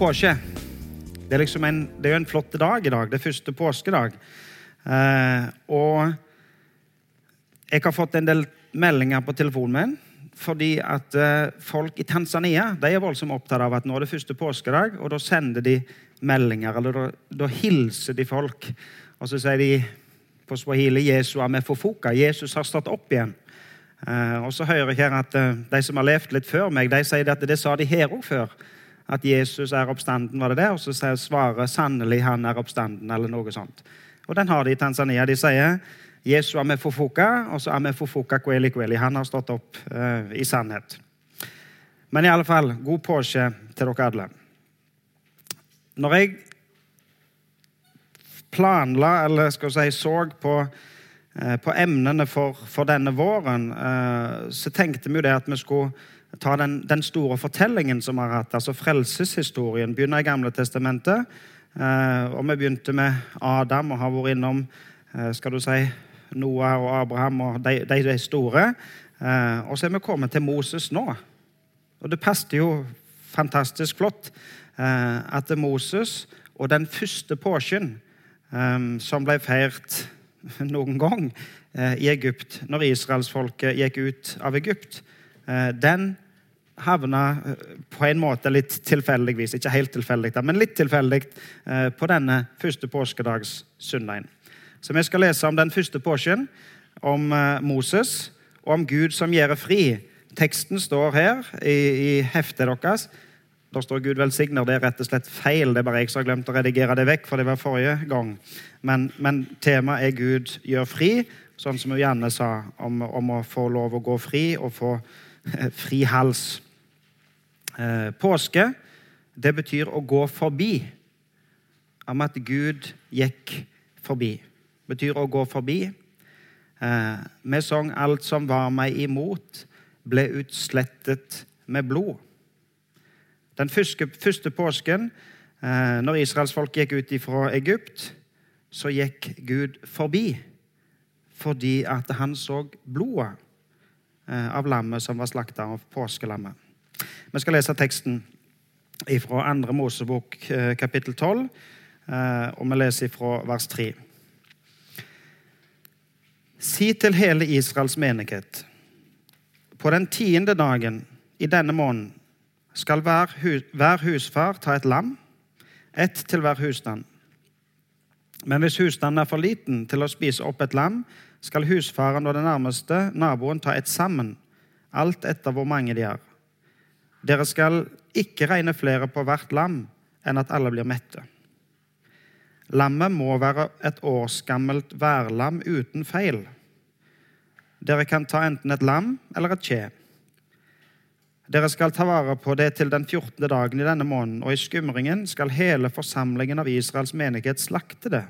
påske. Det er, liksom en, det er jo en flott dag i dag. Det er første påskedag. Eh, og jeg har fått en del meldinger på telefonen min fordi at eh, folk i Tanzania de er voldsomt opptatt av at nå er det første påskedag, og da sender de meldinger, eller da, da hilser de folk. Og så sier de på swahili 'Jesu amefofoka'. Jesus har stått opp igjen. Eh, og så hører jeg her at eh, de som har levd litt før meg, de sier at det sa de her òg før. At Jesus er oppstanden, var det det? Og så sier svaret 'sannelig, han er oppstanden', eller noe sånt. Og den har de i Tanzania. De sier Jesu er med fofoka, og så er med fofoka kweli kweli. Han har stått opp eh, i sannhet. Men i alle fall, god påske til dere alle. Når jeg planla, eller skal jeg si, så på, på emnene for, for, denne våren, eh, så tenkte vi jo det at vi skulle ta den, den store fortellingen som vi har hatt, altså frelseshistorien. Begynne i Gamle testamentet. Eh, og vi begynte med Adam og har vært innom skal du si, Noah og Abraham og de, de, de store. Og så er vi kommet til Moses nå. Og det passet jo fantastisk flott at Moses og den første påsken som ble feirt noen gang uh, i Egypt, når israelsfolket gikk ut av Egypt, uh, den havna uh, på en måte litt tilfeldigvis, ikke helt tilfeldig, men litt tilfeldig på denne første påskedags søndagen. Så vi skal lese om den første påsken, om Moses og om Gud som gjør fri. Teksten står her i, i heftet deres. Der står 'Gud velsigner'. Det er rett og slett feil. Det er bare jeg som har glemt å redigere det vekk, for det var forrige gang. Men, men temaet er 'Gud gjør fri', sånn som Janne sa, om, om, å få lov å gå fri og få eh, fri hals. Eh, påske, det betyr å gå forbi. Om at Gud gikk forbi. Betyr å gå forbi. Eh, vi sang 'Alt som var meg imot, ble utslettet med blod'. Den første, påsken, eh, når israelsfolk gikk ut fra Egypt, så gikk Gud forbi fordi at han så blodet eh, av lammet som var slakta, av påskelammet. Vi skal lese teksten fra 2. Mosebok eh, kapittel 12, og vi leser fra vers 3. Si til hele Israels menighet på den tiende dagen i denne måneden skal hver husfar ta et lam, ett til hver husstand. Men hvis husstanden er for liten til å spise opp et lam, skal husfaren og den nærmeste naboen ta et sammen, alt etter hvor mange de er. Dere skal ikke regne flere på hvert lam enn at alle blir mette. Lammet må være et årsgammelt værlam uten feil. Dere kan ta enten et lam eller et kje. Dere skal ta vare på det til den 14. dagen i denne måneden, og i skumringen skal hele forsamlingen av Israels menighet slakte det.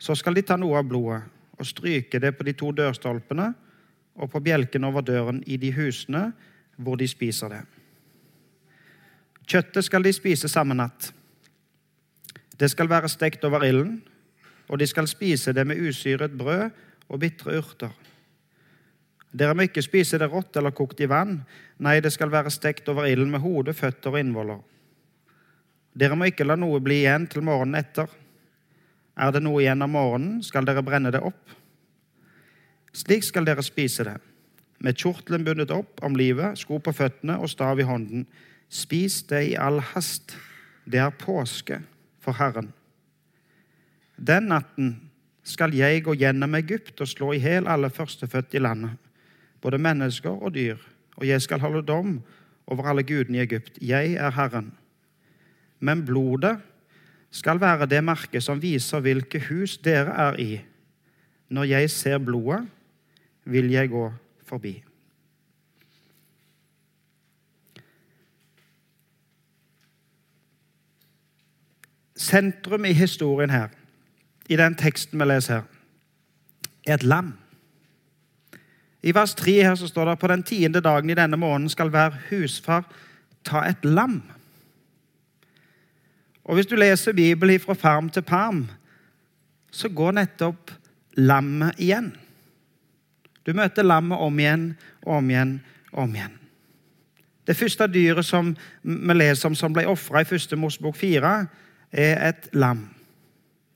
Så skal de ta noe av blodet og stryke det på de to dørstolpene og på bjelken over døren i de husene hvor de spiser det. Kjøttet skal de spise samme natt. Det skal være stekt over ilden, og de skal spise det med usyret brød og bitre urter. Dere må ikke spise det rått eller kokt i vann. Nei, det skal være stekt over ilden med hode, føtter og innvoller. Dere må ikke la noe bli igjen til morgenen etter. Er det noe igjen om morgenen, skal dere brenne det opp. Slik skal dere spise det, med kjortelen bundet opp om livet, sko på føttene og stav i hånden. Spis det i all hast. Det er påske for Herren. Den natten skal jeg gå gjennom Egypt og slå i hjel alle førstefødte i landet både mennesker og dyr, og jeg skal holde dom over alle gudene i Egypt. Jeg er Herren. Men blodet skal være det merket som viser hvilke hus dere er i. Når jeg ser blodet, vil jeg gå forbi. Sentrum i historien her, i den teksten vi leser her, er et lam. I vers 3 her så står det på den tiende dagen i denne måneden skal hver husfar ta et lam. Og Hvis du leser Bibelen fra farm til perm, så går nettopp lammet igjen. Du møter lammet om igjen og om igjen og om igjen. Det første dyret som vi leser om som ble ofra i første Mosebok 4, er et lam.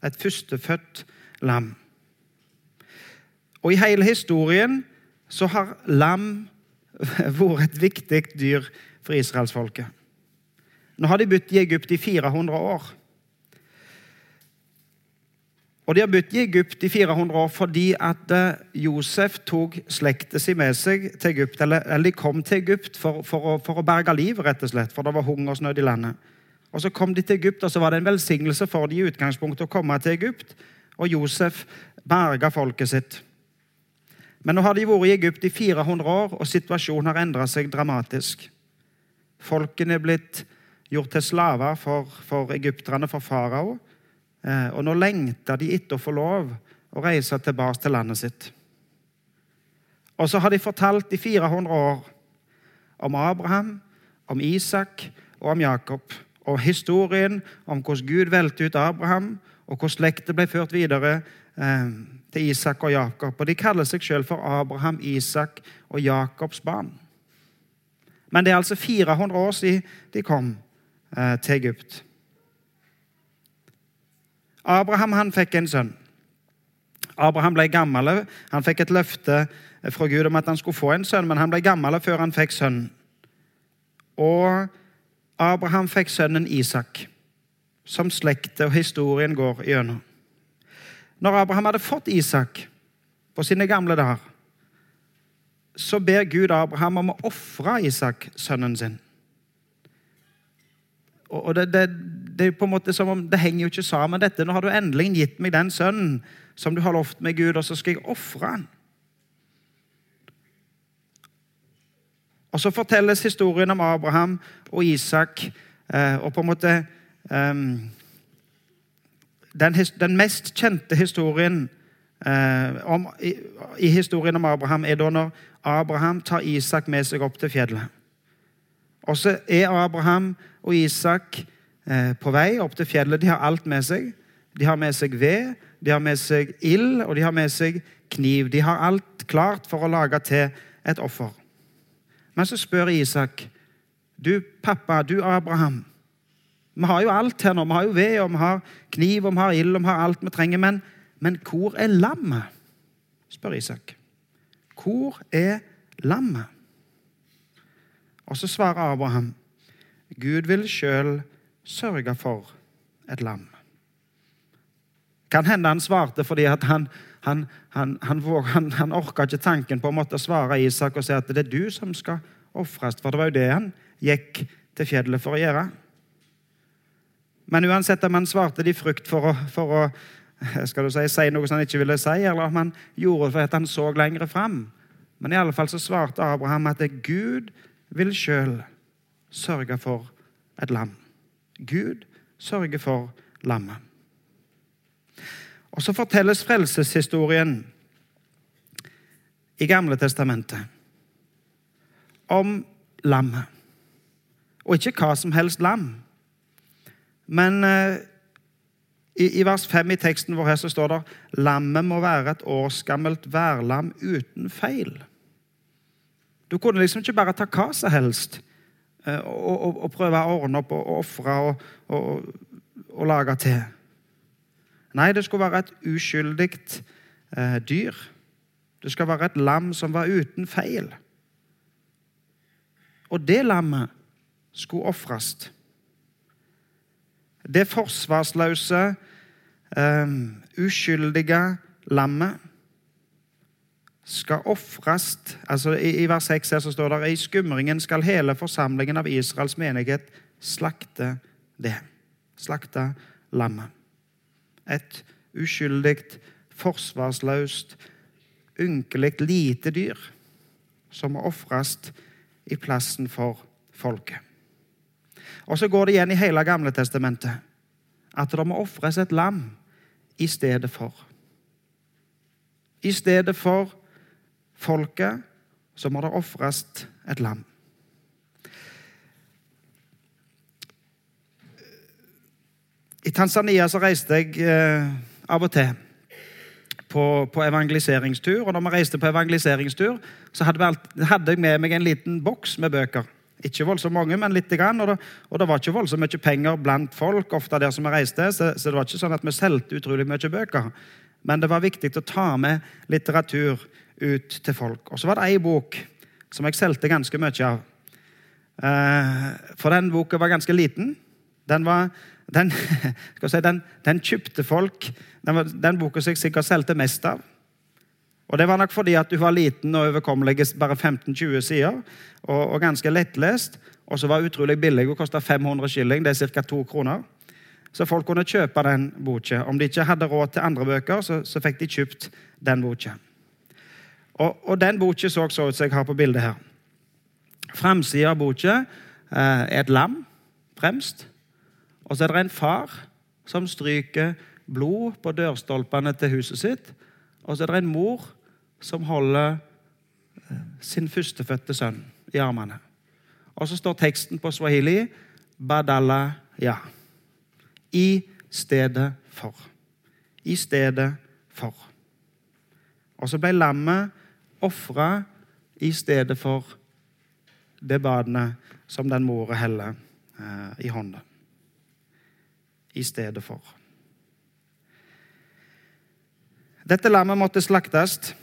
Et førstefødt lam. Og i hele historien så har lam vært et viktig dyr for israelsfolket. Nå har de bodd i Egypt i 400 år. Og De har bodd i Egypt i 400 år fordi at eh, Josef tok slekta si med seg til Egypt. Eller, de kom til Egypt for, for, å, for, å, berge livet, rett og slett, for det var hungersnød i landet. Og Så kom de til Egypt, og så var det en velsignelse for dem i utgangspunktet å komme til Egypt. Og Josef berga folket sitt. Men nå har de vært i Egypt i 400 år, og situasjonen har endra seg dramatisk. Folkene er blitt gjort til slaver for, for egypterne, for farao. Eh, og nå lengter de etter å få lov å reise tilbake til landet sitt. Og så har de fortalt i 400 år om Abraham, om Isak og om Jakob. Og historien om hvordan Gud velte ut Abraham, og hvordan slektet ble ført videre eh, til Isak og Jakob. Og De kaller seg selv for Abraham, Isak og Jakobs barn. Men det er altså 400 år siden de kom eh, til Egypt. Abraham han fikk en sønn. Abraham ble gammel. Han fikk et løfte fra Gud om at han skulle få en sønn, men han ble gammel før han fikk sønnen. Og Abraham fikk sønnen Isak, som slektet og historien går gjennom. Når Abraham hadde fått Isak på sine gamle dager, så ber Gud Abraham om å ofre Isak, sønnen sin. Og det, det, det, er på en måte som om det henger jo ikke sammen, dette. Nå har du endelig gitt meg den sønnen som du har lovt meg, Gud, og så skal jeg ofre han. Og så fortelles historien om Abraham og Isak eh, og på en måte um, den, den, mest kjente historien eh, om, i, i, historien om Abraham er da når Abraham tar Isak med seg opp til fjellet. Og så er Abraham og Isak eh, på vei opp til fjellet. De har alt med seg. De har med seg ved, de har med seg ild, og de har med seg kniv. De har alt klart for å lage til et offer. Men så spør Isak, du pappa, du Abraham Vi har jo alt her nå. Vi har jo ved, og vi har kniv, og vi har ild, og vi har alt vi trenger. Men, men hvor er lammet? spør Isak. Hvor er lammet? Og så svarer Abraham, Gud vil sjøl sørge for et lam. Kan hende han svarte fordi han, han, han, han, orka ikke tanken på å måtte svare Isak og si at det er du som skal ofres. For det var jo det han gikk til fjellet for å gjøre. Men uansett om han svarte de frykt for å, for å skal du si, si noe som han ikke ville si, eller om han gjorde det at han så lenger fram. Men i alle fall så svarte Abraham at Gud vil sjøl sørge for et lam. Gud sørger for lammet. Og Så fortelles frelseshistorien i Gamle testamentet om lammet. Og ikke hva som helst lam. Men eh, i, i, vers 5 i teksten vår her så står det lammet må være et årsgammelt værlam uten feil. Du kunne liksom ikke bare ta hva som helst eh, og, og, og, prøve å ordne opp og ofre og, og, og, lage til. Nei, det skulle være et uskyldig eh, dyr. Det skal være et lam som var uten feil. Og det lammet skulle ofres. Det forsvarsløse, eh, uskyldige lammet skal ofres altså i, vers 6 her så står det i skumringen skal hele forsamlingen av Israels menighet slakte det. Slakte lammet. Et uskyldig, forsvarsløst, ynkelig lite dyr som må ofres i plassen for folket. Og Så går det igjen i hele Gamle testamentet at det må ofres et lam i stedet for. I stedet for folket, så må det ofres et lam. I Tanzania så reiste jeg eh, av og til på, på, evangeliseringstur. Og når vi reiste på evangeliseringstur, så hadde, alt, hadde, jeg med meg en liten boks med bøker. Ikke voldsomt mange, men lite grann. Og det, og det var ikke voldsomt mye penger blant folk, ofte der som vi reiste, så, så, det var ikke sånn at vi solgte utrolig mye bøker. Men det var viktig å ta med litteratur ut til folk. Og så var det ei bok som jeg solgte ganske mye av. Eh, for den boka var ganske liten. Den var den, si, den, den kjøpte folk. Den, var, den boka som jeg sikkert solgte mest av. Og Det var nok fordi at du var liten og overkommelig, bare 15-20 sider, og, og, ganske lettlest. Og så var utrolig billig og kosta 500 skilling, det er ca. to kroner. Så folk kunne kjøpe den boka. Om de ikke hadde råd til andre bøker, så, så fikk de kjøpt den boka. Og, og, den boka så så ut som jeg har på bildet her. Framsida av boka eh, er et lam fremst. Og så er det en far som stryker blod på dørstolpene til huset sitt. Og så er det en mor som holder eh, sin førstefødte sønn i armene. Og så står teksten på swahili 'Badala ja'. I stedet for. I stedet for. Og så ble lammet ofra i stedet for det badet som den mora heller eh, i hånda. I stedet for. Dette lammet måtte slaktes,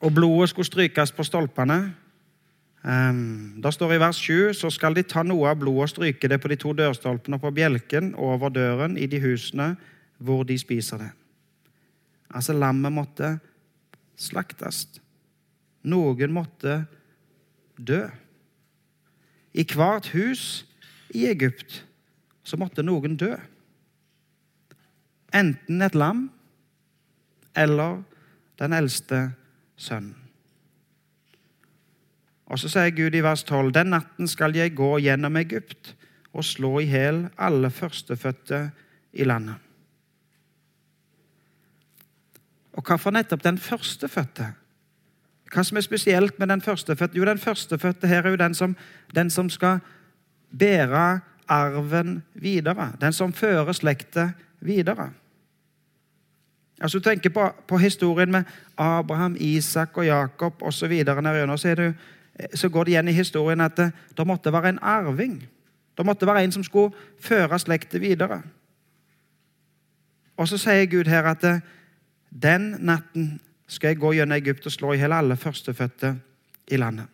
og blodet skulle strykes på stolpene. Um, da står i vers 7 så skal de ta noe av blodet og stryke det på de to dørstolpene på bjelken over døren i de husene hvor de spiser det. Altså, lammet måtte slaktes. Noen måtte dø. I hvert hus i Egypt så måtte noen dø. Enten et lam eller den eldste sønnen. Og så sier Gud i vers 12.: Den natten skal jeg gå gjennom Egypt og slå i hjel alle førstefødte i landet. Og hva for nettopp den førstefødte? Hva som er spesielt med den førstefødte? Jo, den førstefødte her er jo den som, den som skal bære arven videre. Den som fører slekta videre. Altså, du tenker på, på, historien med Abraham, Isak og Jakob osv. Så, så, så går det igjen i historien at det, det måtte være en arving. Det måtte være en som skulle føre slekten videre. Og så sier Gud her at det, den natten skal jeg gå gjennom Egypt og slå i hjel alle førstefødte i landet.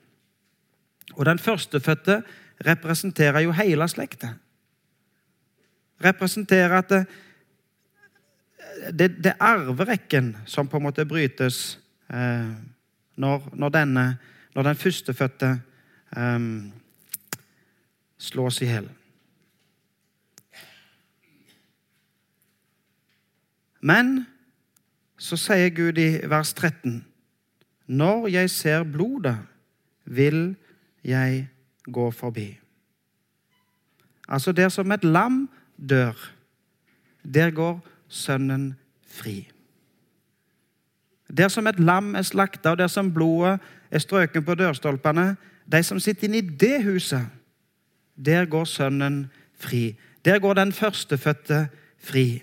Og den førstefødte representerer jo hele slekta. Representerer at det, det, er arverekken som på en måte brytes eh, når, når, denne, når den førstefødte eh, slås i hjel. Men så sier Gud i vers 13.: Når jeg ser blodet, vil jeg gå forbi. Altså, der som et lam dør, der går sønnen fri. Der som et lam er slakta, og der som blodet er strøken på dørstolpene, de som sitter inne i det huset, der går sønnen fri. Der går den førstefødte fri.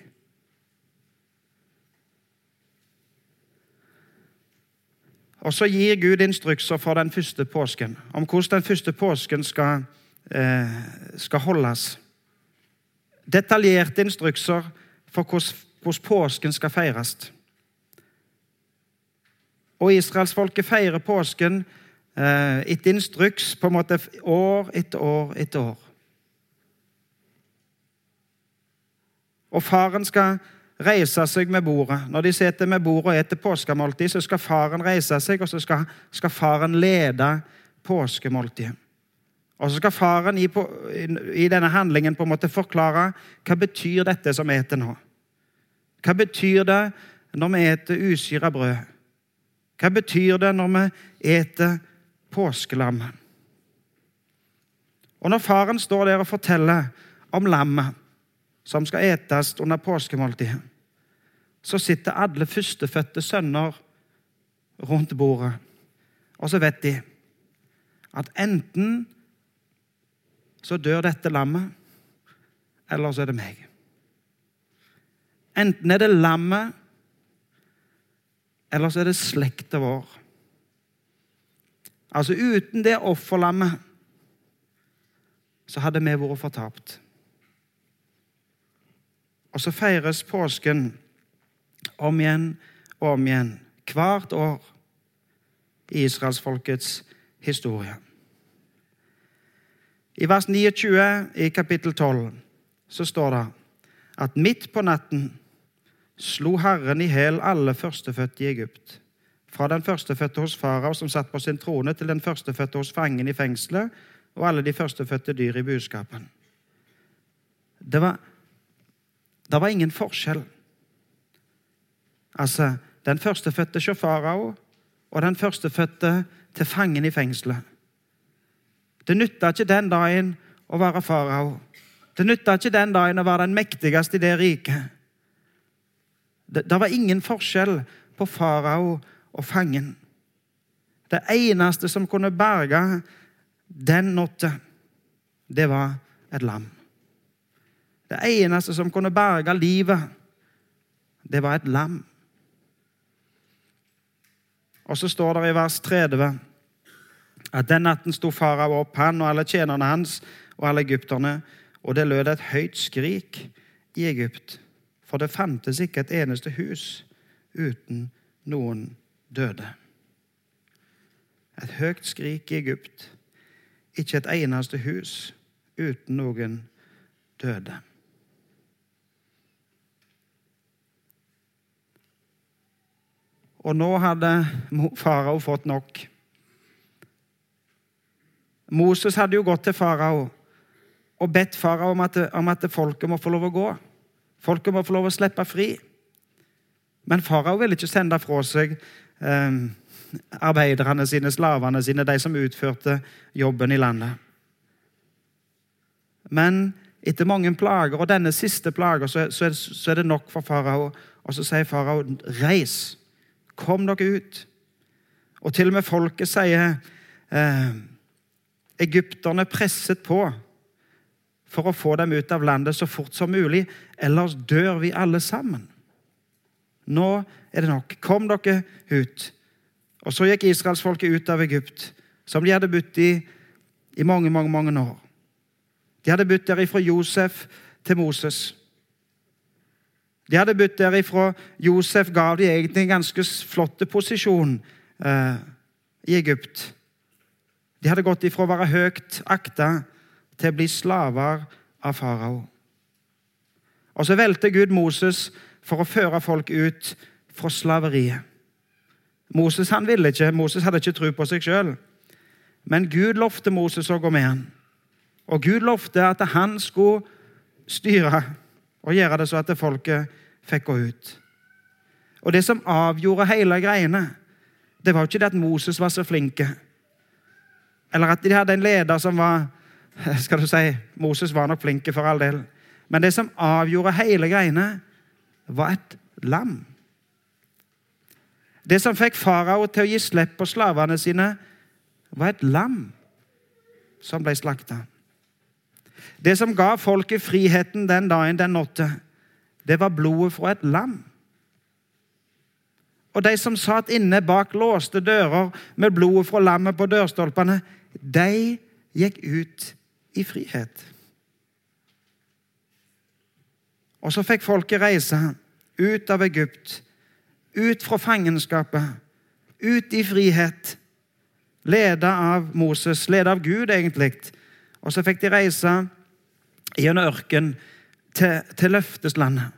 Og så gir Gud instrukser for den første påsken, om hvordan den første påsken skal, eh, skal holdes. Detaljerte instrukser for hvordan påsken skal feires. Og israelsfolket feirer påsken eh, etter instruks på en måte år etter år etter år. Og faren skal reise seg med bordet. Når de sitter med bordet og spiser påskemåltid, så skal faren reise seg, og så skal, skal faren lede påskemåltidet. Og så skal faren i, på, i, denne handlingen på en måte forklare hva betyr dette som vi eter nå. Hva betyr det når vi eter usyra brød? Hva betyr det når vi eter påskelammet? Og når faren står der og forteller om lammet som skal etes under påskemåltidet, så sitter alle førstefødte sønner rundt bordet. Og så vet de at enten så dør dette lammet, eller så er det meg. Enten er det lammet, eller så er det slekta vår. Altså uten det offerlammet så hadde vi vært fortapt. Og så feires påsken om igjen og om igjen, hvert år, i israelsfolkets historie. I vers 29 i kapittel 12 så står det at midt på natten slo Herren i hæl alle førstefødte i Egypt. Fra den førstefødte hos farao som satt på sin trone, til den førstefødte hos fangen i fengselet, og alle de førstefødte dyr i buskapen. Det var, det var ingen forskjell. Altså, den førstefødte hos farao og den førstefødte til fangen i fengselet. Det nytta ikke den dagen å være farao. Det nytta ikke den dagen å være den mektigste i det riket. Det, det var ingen forskjell på farao og fangen. Det eneste som kunne berge den natta, det var et lam. Det eneste som kunne berge livet, det var et lam. Og så står det i vers 30 at den natten sto farao opp, han og alle tjenerne hans og alle egypterne, og det lød et høyt skrik i Egypt, for det fantes ikke et eneste hus uten noen døde. Et høyt skrik i Egypt, ikke et eneste hus uten noen døde. Og nå hadde farao fått nok. Moses hadde jo gått til farao og bedt farao om, om, at folket må få lov å gå. Folket må få lov å slippe fri. Men farao ville ikke sende fra seg eh, arbeiderne sine, slavene sine, de som utførte jobben i landet. Men etter mange plager, og denne siste plaga, så, så, så, er det nok for farao. Og så sier farao, 'Reis, kom dere ut.' Og til og med folket sier eh, Egypterne presset på for å få dem ut av landet så fort som mulig, ellers dør vi alle sammen. Nå er det nok. Kom dere ut. Og så gikk israelsfolket ut av Egypt, som de hadde bodd i i mange, mange, mange år. De hadde bodd der ifra Josef til Moses. De hadde bodd der ifra Josef gav de egentlig en ganske flott posisjon eh, i Egypt. De hadde gått ifra å være høyt akta til å bli slaver av farao. Og så valgte Gud Moses for å føre folk ut fra slaveriet. Moses han ville ikke, Moses hadde ikke tro på seg sjøl. Men Gud lovte Moses å gå med han. Og Gud lovte at han skulle styre og gjøre det så at folket fikk gå ut. Og Det som avgjorde hele greiene, det var ikke det at Moses var så flinke, eller at de hadde en leder som var skal du si, Moses var nok flink for all del. Men det som avgjorde hele greiene, var et lam. Det som fikk farao til å gi slipp på slavene sine, var et lam som ble slakta. Det som ga folket friheten den dagen den nådde, det var blodet fra et lam. Og de som satt inne bak låste dører med blodet fra lammet på dørstolpene, de gikk ut i frihet. Og så fikk folket reise ut av Egypt, ut fra fangenskapet, ut i frihet. Leda av Moses, leda av Gud, egentlig. Og så fikk de reise gjennom ørken til, til løfteslandet.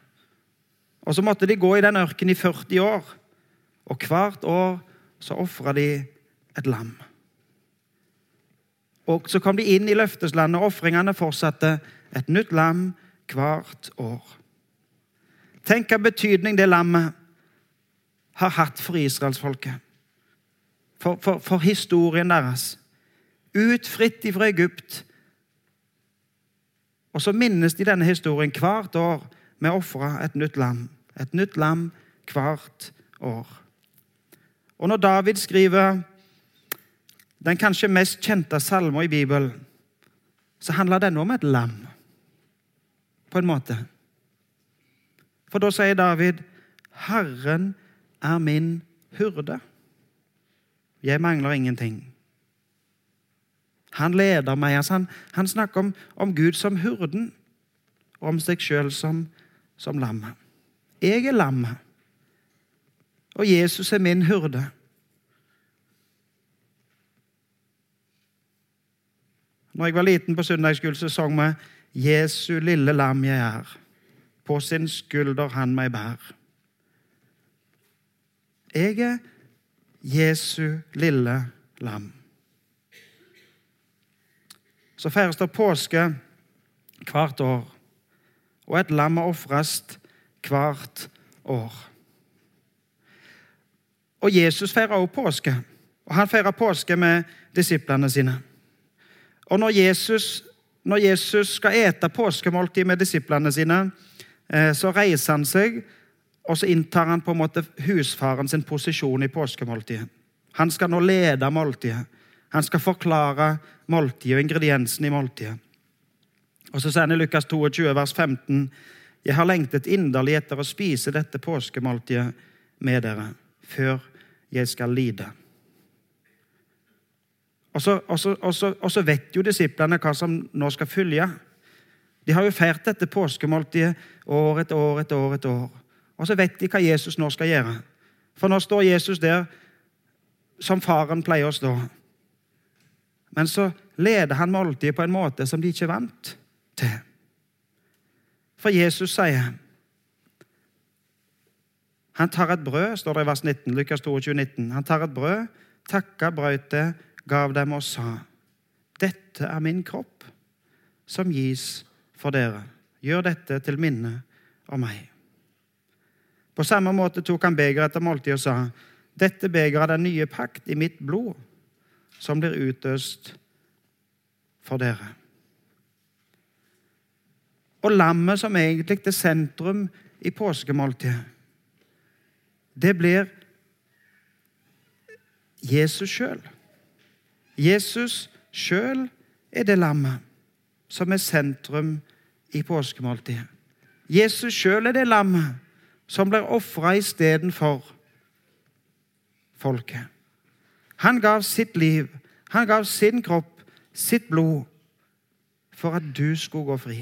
Og så måtte de gå i den ørkenen i 40 år. Og hvert år så ofra de et lam. Og så kom de inn i løfteslandet, og ofringene fortsatte. Et nytt lam hvert år. Tenk hva betydning det lammet har hatt for israelsfolket. For, for, for historien deres. Utfritt fra Egypt. Og så minnes de denne historien hvert år med å ofre et nytt lam. Et nytt lam hvert år. Og når David skriver den kanskje mest kjente salmen i Bibelen, så handler denne om et lam. På en måte. For da sier David, 'Herren er min hurde'. Jeg mangler ingenting. Han leder meg. Altså han, han, snakker om, om, Gud som hurden, og om seg sjøl som, som lammet. Jeg er lammet, og Jesus er min hurde. Når jeg var liten på søndagsskolen, så sang vi 'Jesu lille lam jeg er'. På sin skulder han meg bær. Jeg er Jesu lille lam. Så feires det påske hvert år, og et lam ofres hvert år. Og Jesus feirer også påske, og han feirer påske med disiplene sine. Og når Jesus, når Jesus skal ete påskemåltid med disiplene sine, eh, så reiser han seg, og så inntar han på en måte husfaren sin posisjon i påskemåltidet. Han skal nå lede måltidet. Han skal forklare måltidet og ingrediensene i måltidet. Og så sier han i Lukas 22, vers 15.: Jeg har lengtet inderlig etter å spise dette påskemåltidet med dere, før jeg skal lide. Og så, og, så, og, så, og så, vet jo disiplene hva som nå skal følge. De har jo feirt dette påskemåltidet år etter år etter år. etter år. Og så vet de hva Jesus nå skal gjøre. For nå står Jesus der som faren pleier å stå. Men så leder han måltidet på en måte som de ikke er vant til. For Jesus sier Han tar et brød, står det i vers 19, Lukas 22, 19. Han tar et brød, takker brøt det, gav dem og sa:" Dette er min kropp, som gis for dere. Gjør dette til minne om meg. På samme måte tok han begeret etter måltidet og sa:" Dette begeret er den nye pakt i mitt blod, som blir utøst for dere. Og lammet som egentlig er sentrum i påskemåltidet, det blir Jesus sjøl. Jesus sjøl er det lammet som er sentrum i påskemåltidet. Jesus sjøl er det lammet som blir ofra istedenfor folket. Han gav sitt liv, han gav sin kropp, sitt blod, for at du skulle gå fri.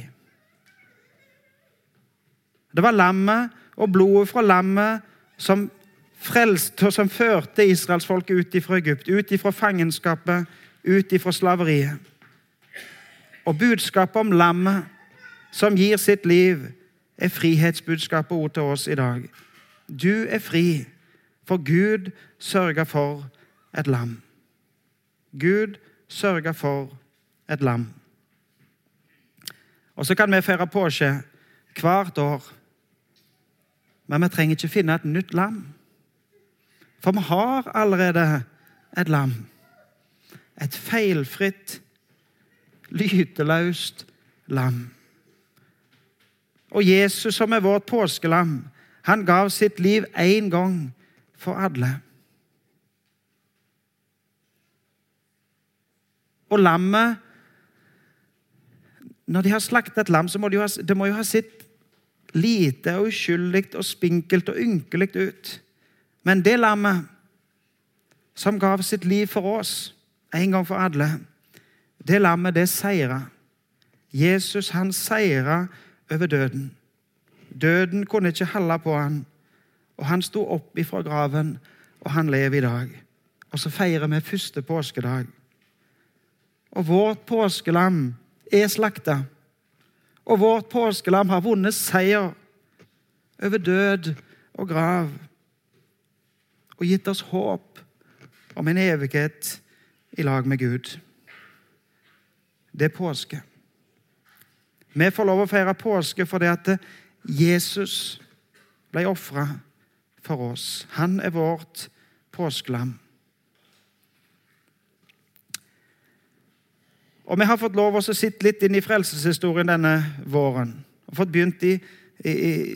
Det var lammet og blodet fra lammet som frelste og som førte israelsfolket ut fra Egypt, ut fra fangenskapet, ut fra slaveriet. Og budskapet om lammet som gir sitt liv, er frihetsbudskapet ord til oss i dag. Du er fri, for Gud sørga for et lam. Gud sørga for et lam. Og så kan vi feire påske hvert år, men vi trenger ikke finne et nytt lam. For vi har allerede et lam. Et feilfritt, lyteløst lam. Og Jesus, som er vårt påskelam, han gav sitt liv én gang for alle. Og lammet Når de har slaktet et lam, så må de ha, må jo ha sett lite og uskyldig og spinkelt og ynkelig ut. Men det lammet som gav sitt liv for oss en gang for alle, det lammet, det seira. Jesus, han seira over døden. Døden kunne ikke holde på han, og han sto opp ifra graven, og han lever i dag. Og så feirer vi første påskedag. Og vårt påskelam er slakta. Og vårt påskelam har vunnet seier over død og grav og gitt oss håp om en evighet i lag med Gud. Det er påske. Vi får lov å feire påske fordi at Jesus ble ofra for oss. Han er vårt påskelam. Og Vi har fått lov å sitte litt inn i frelseshistorien denne våren. og fått begynt i, i,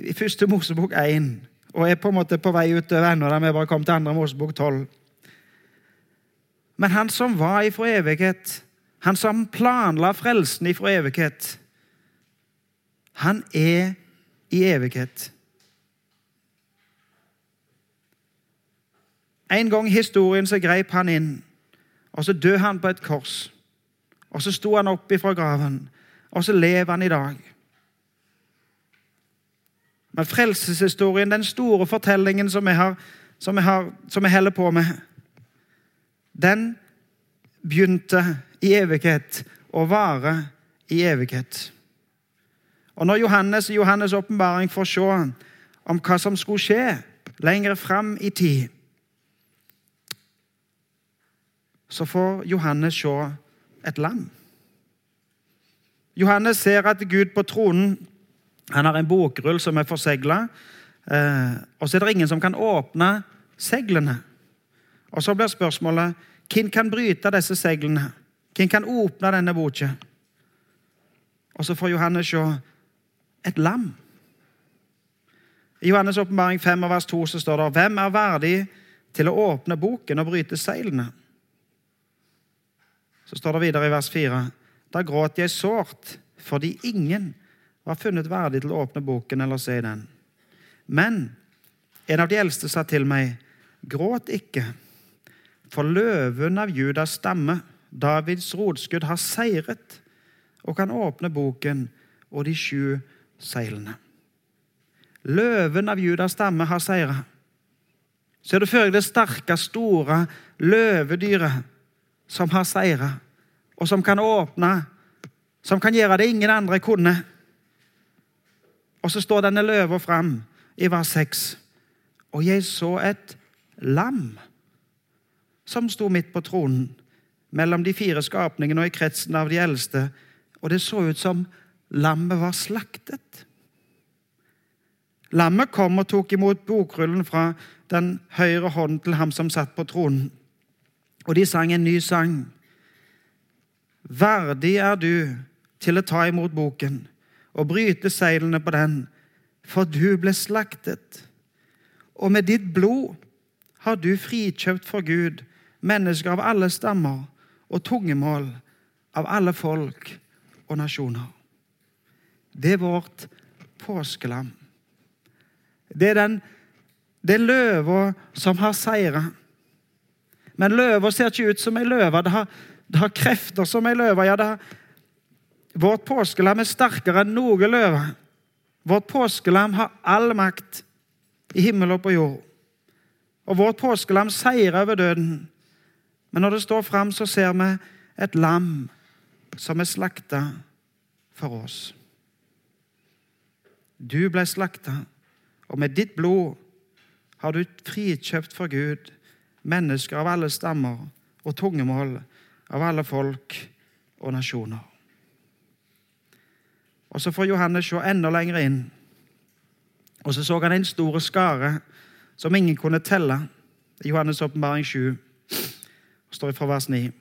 i første Mosebok 1 og er på en måte på vei utover ennå. Da vi bare kom til andre Mosebok 12. Men han som var ifra evighet, han som planla frelsen ifra evighet, han er i evighet. En gang i historien så greip han inn, og så døde han på et kors. Og så sto han opp ifra graven, og så lever han i dag. Men frelseshistorien, den store fortellingen som vi, har, som vi, har, som vi holder på med, den begynte i evighet og varer i evighet. Og når Johannes i Johannes' åpenbaring får se om hva som skulle skje lenger fram i tid, så får Johannes se et lam. Johannes ser at Gud på tronen han har en bokrull som er forsegla. Eh, og så er det ingen som kan åpne seglene. Og Så blir spørsmålet hvem kan bryte disse seglene? Hvem kan åpne denne boka? Og så får Johannes se et lam. I Johannes' åpenbaring 5 vers 2 så står det Hvem er verdig til å åpne boken og bryte seilene? Så står det videre i vers 4. Da gråt jeg sårt fordi ingen var funnet verdig til å åpne boken eller se den. Men en av de eldste sa til meg, gråt ikke, for løven av Judas stamme, Davids rotskudd, har seiret og kan åpne boken og de sju seilene. Løven av Judas stamme har seira. Ser du for deg det sterke, store løvedyret som har seira, og som kan åpne, som kan gjøre det ingen andre kunne. Og så står denne løva fram i vers 6. Og jeg så et lam som sto midt på tronen, mellom de fire skapningene og i kretsen av de eldste, og det så ut som lammet var slaktet. Lammet kom og tok imot bokrullen fra den høyre hånden til ham som satt på tronen. Og de sang en ny sang. Verdig er du til å ta imot boken og bryte seilene på den, for du ble slaktet. Og med ditt blod har du frikjøpt for Gud mennesker av alle stammer og tungemål, av alle folk og nasjoner. Det er vårt påskelam. Det er den det er løva som har seira. Men løva ser ikke ut som ei løve. Det har, det har krefter som ei løve. Ja, har, vårt påskelam er sterkere enn noe løve. Vårt påskelam har all makt i himmel og på jord. Og vårt påskelam seirer over døden. Men når det står fram, så ser vi et lam som er slakta for oss. Du ble slakta, og med ditt blod har du frikjøpt for Gud mennesker av alle stammer og tungemål, av alle folk og nasjoner. Og Så får Johannes se enda lenger inn. Og så så han en stor skare som ingen kunne telle. Johannes' åpenbaring 7 står det fra vers 9.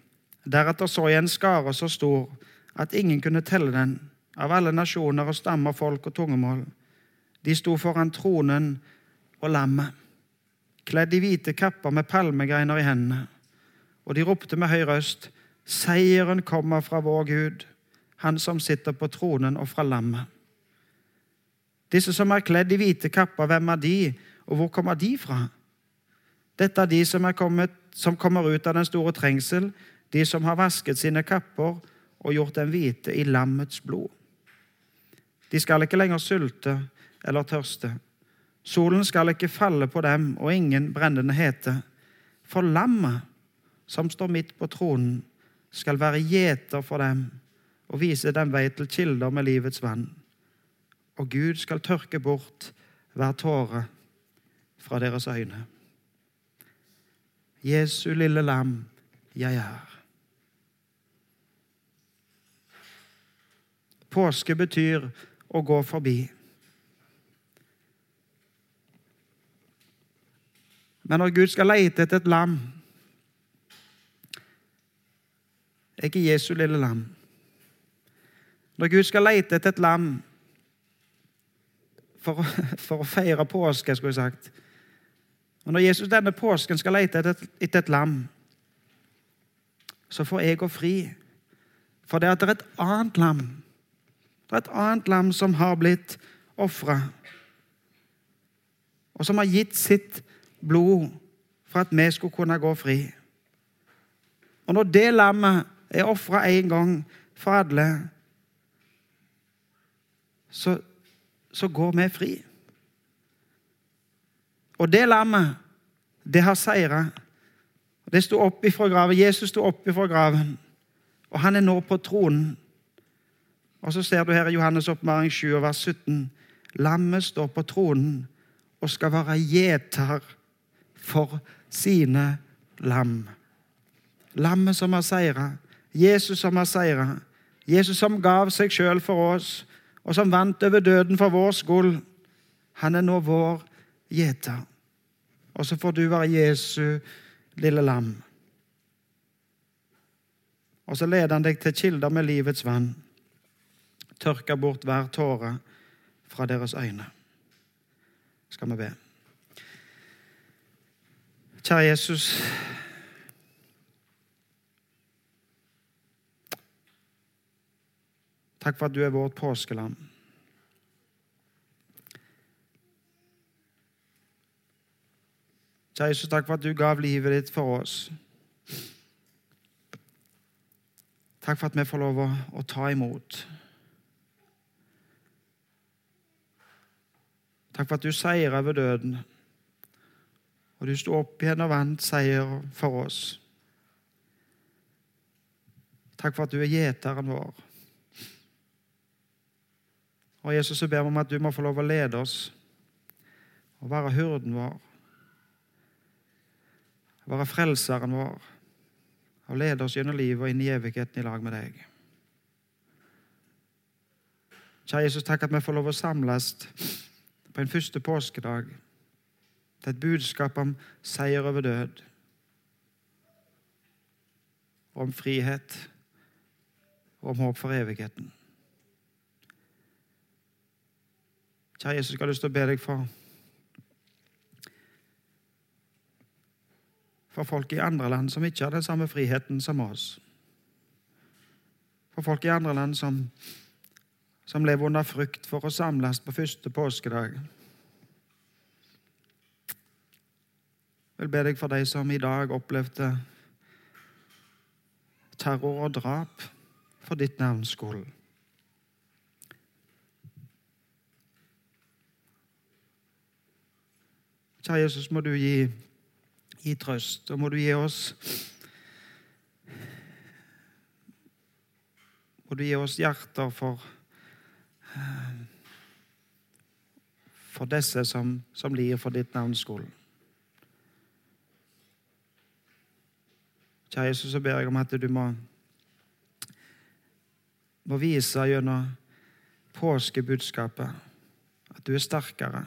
Deretter så jeg en skare så stor at ingen kunne telle den, av alle nasjoner og stammer, folk og tungemål. De sto foran tronen og lammet kledd i hvite kapper med palmegreiner i hendene. Og de ropte med høy røst, Seieren kommer fra vår Gud, Han som sitter på tronen, og fra lammet. Disse som er kledd i hvite kapper, hvem er de, og hvor kommer de fra? Dette er de som, er kommet, som kommer ut av den store trengsel, de som har vasket sine kapper og gjort dem hvite i lammets blod. De skal ikke lenger sulte eller tørste. Solen skal ikke falle på dem, og ingen brennende hete. For lammet, som står midt på tronen, skal være gjeter for dem og vise dem vei til kilder med livets vann. Og Gud skal tørke bort hver tåre fra deres øyne. Jesu lille lam, jeg er. Påske betyr å gå forbi. Men når Gud skal lete etter et lam er Jesu lille lam. Når Gud skal lete etter et lam for, for å feire påske, skulle jeg sagt Og når Jesus denne påsken skal lete etter, etter et lam, så får jeg gå fri. For det er et annet lam. Det er et annet lam som har blitt ofra, og som har gitt sitt blod for at vi skulle kunne gå fri. Og når det lammet er ofra én gang for alle, så, så går vi fri. Og det lammet, det har seira. Det sto opp ifra graven. Jesus sto opp ifra graven, og han er nå på tronen. Og så ser du her i Johannes' oppmaring 7, vers 17. Lammet står på tronen og skal være gjeter for sine lam. Lammet som har seira. Jesus som har seira. Jesus som gav seg sjøl for oss, og som vant over døden for vår skyld. Han er nå vår gjeter. Og så får du være Jesu lille lam. Og så leder han deg til kilder med livets vann. Tørker bort hver tåre fra deres øyne. Skal vi be. Kjære Jesus. Takk for at du er vårt påskelam. Jesus, takk for at du gav livet ditt for oss. Takk for at vi får lov å, å ta imot. Takk for at du seier over døden. Og du sto opp igjen og vant seier for oss. Takk for at du er gjeteren vår. Og Jesus, så ber vi om at du må få lov å lede oss og være hyrden vår. Være frelseren vår og lede oss gjennom livet og inn i evigheten i lag med deg. Kjære Jesus, takk at vi får lov å samles på en første påskedag er et budskap om seier over død. Om frihet og om håp for evigheten. Kjære Jesus, jeg har lyst til å be deg for For folk i andre land som ikke har den samme friheten som oss. For folk i andre land som, som lever under frykt for å samles på første påskedag. Jeg vil be deg for de som i dag opplevde terror og drap for ditt navns skyld. Kjære Jesus, må du gi, gi trøst, og må du gi oss Må du gi oss hjerter for for disse som, som lir for ditt navns skyld. Kjære Jesus, så ber jeg om at du må, må vise gjennom påskebudskapet at du er sterkere.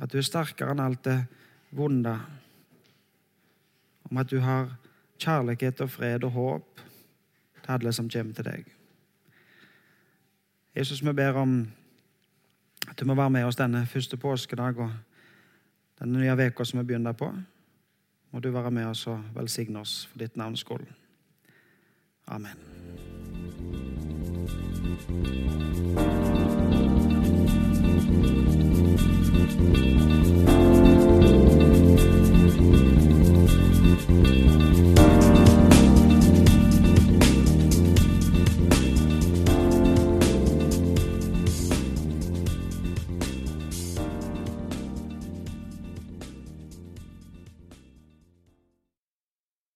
At du er sterkere enn alt det vonde. Om at du har kjærlighet og fred og håp til alle som kommer til deg. Jesus, vi ber om at du må være med oss denne første påskedag og denne nye uka som vi begynner på. Må du være med oss og velsigne oss for ditt navns skyld. Amen.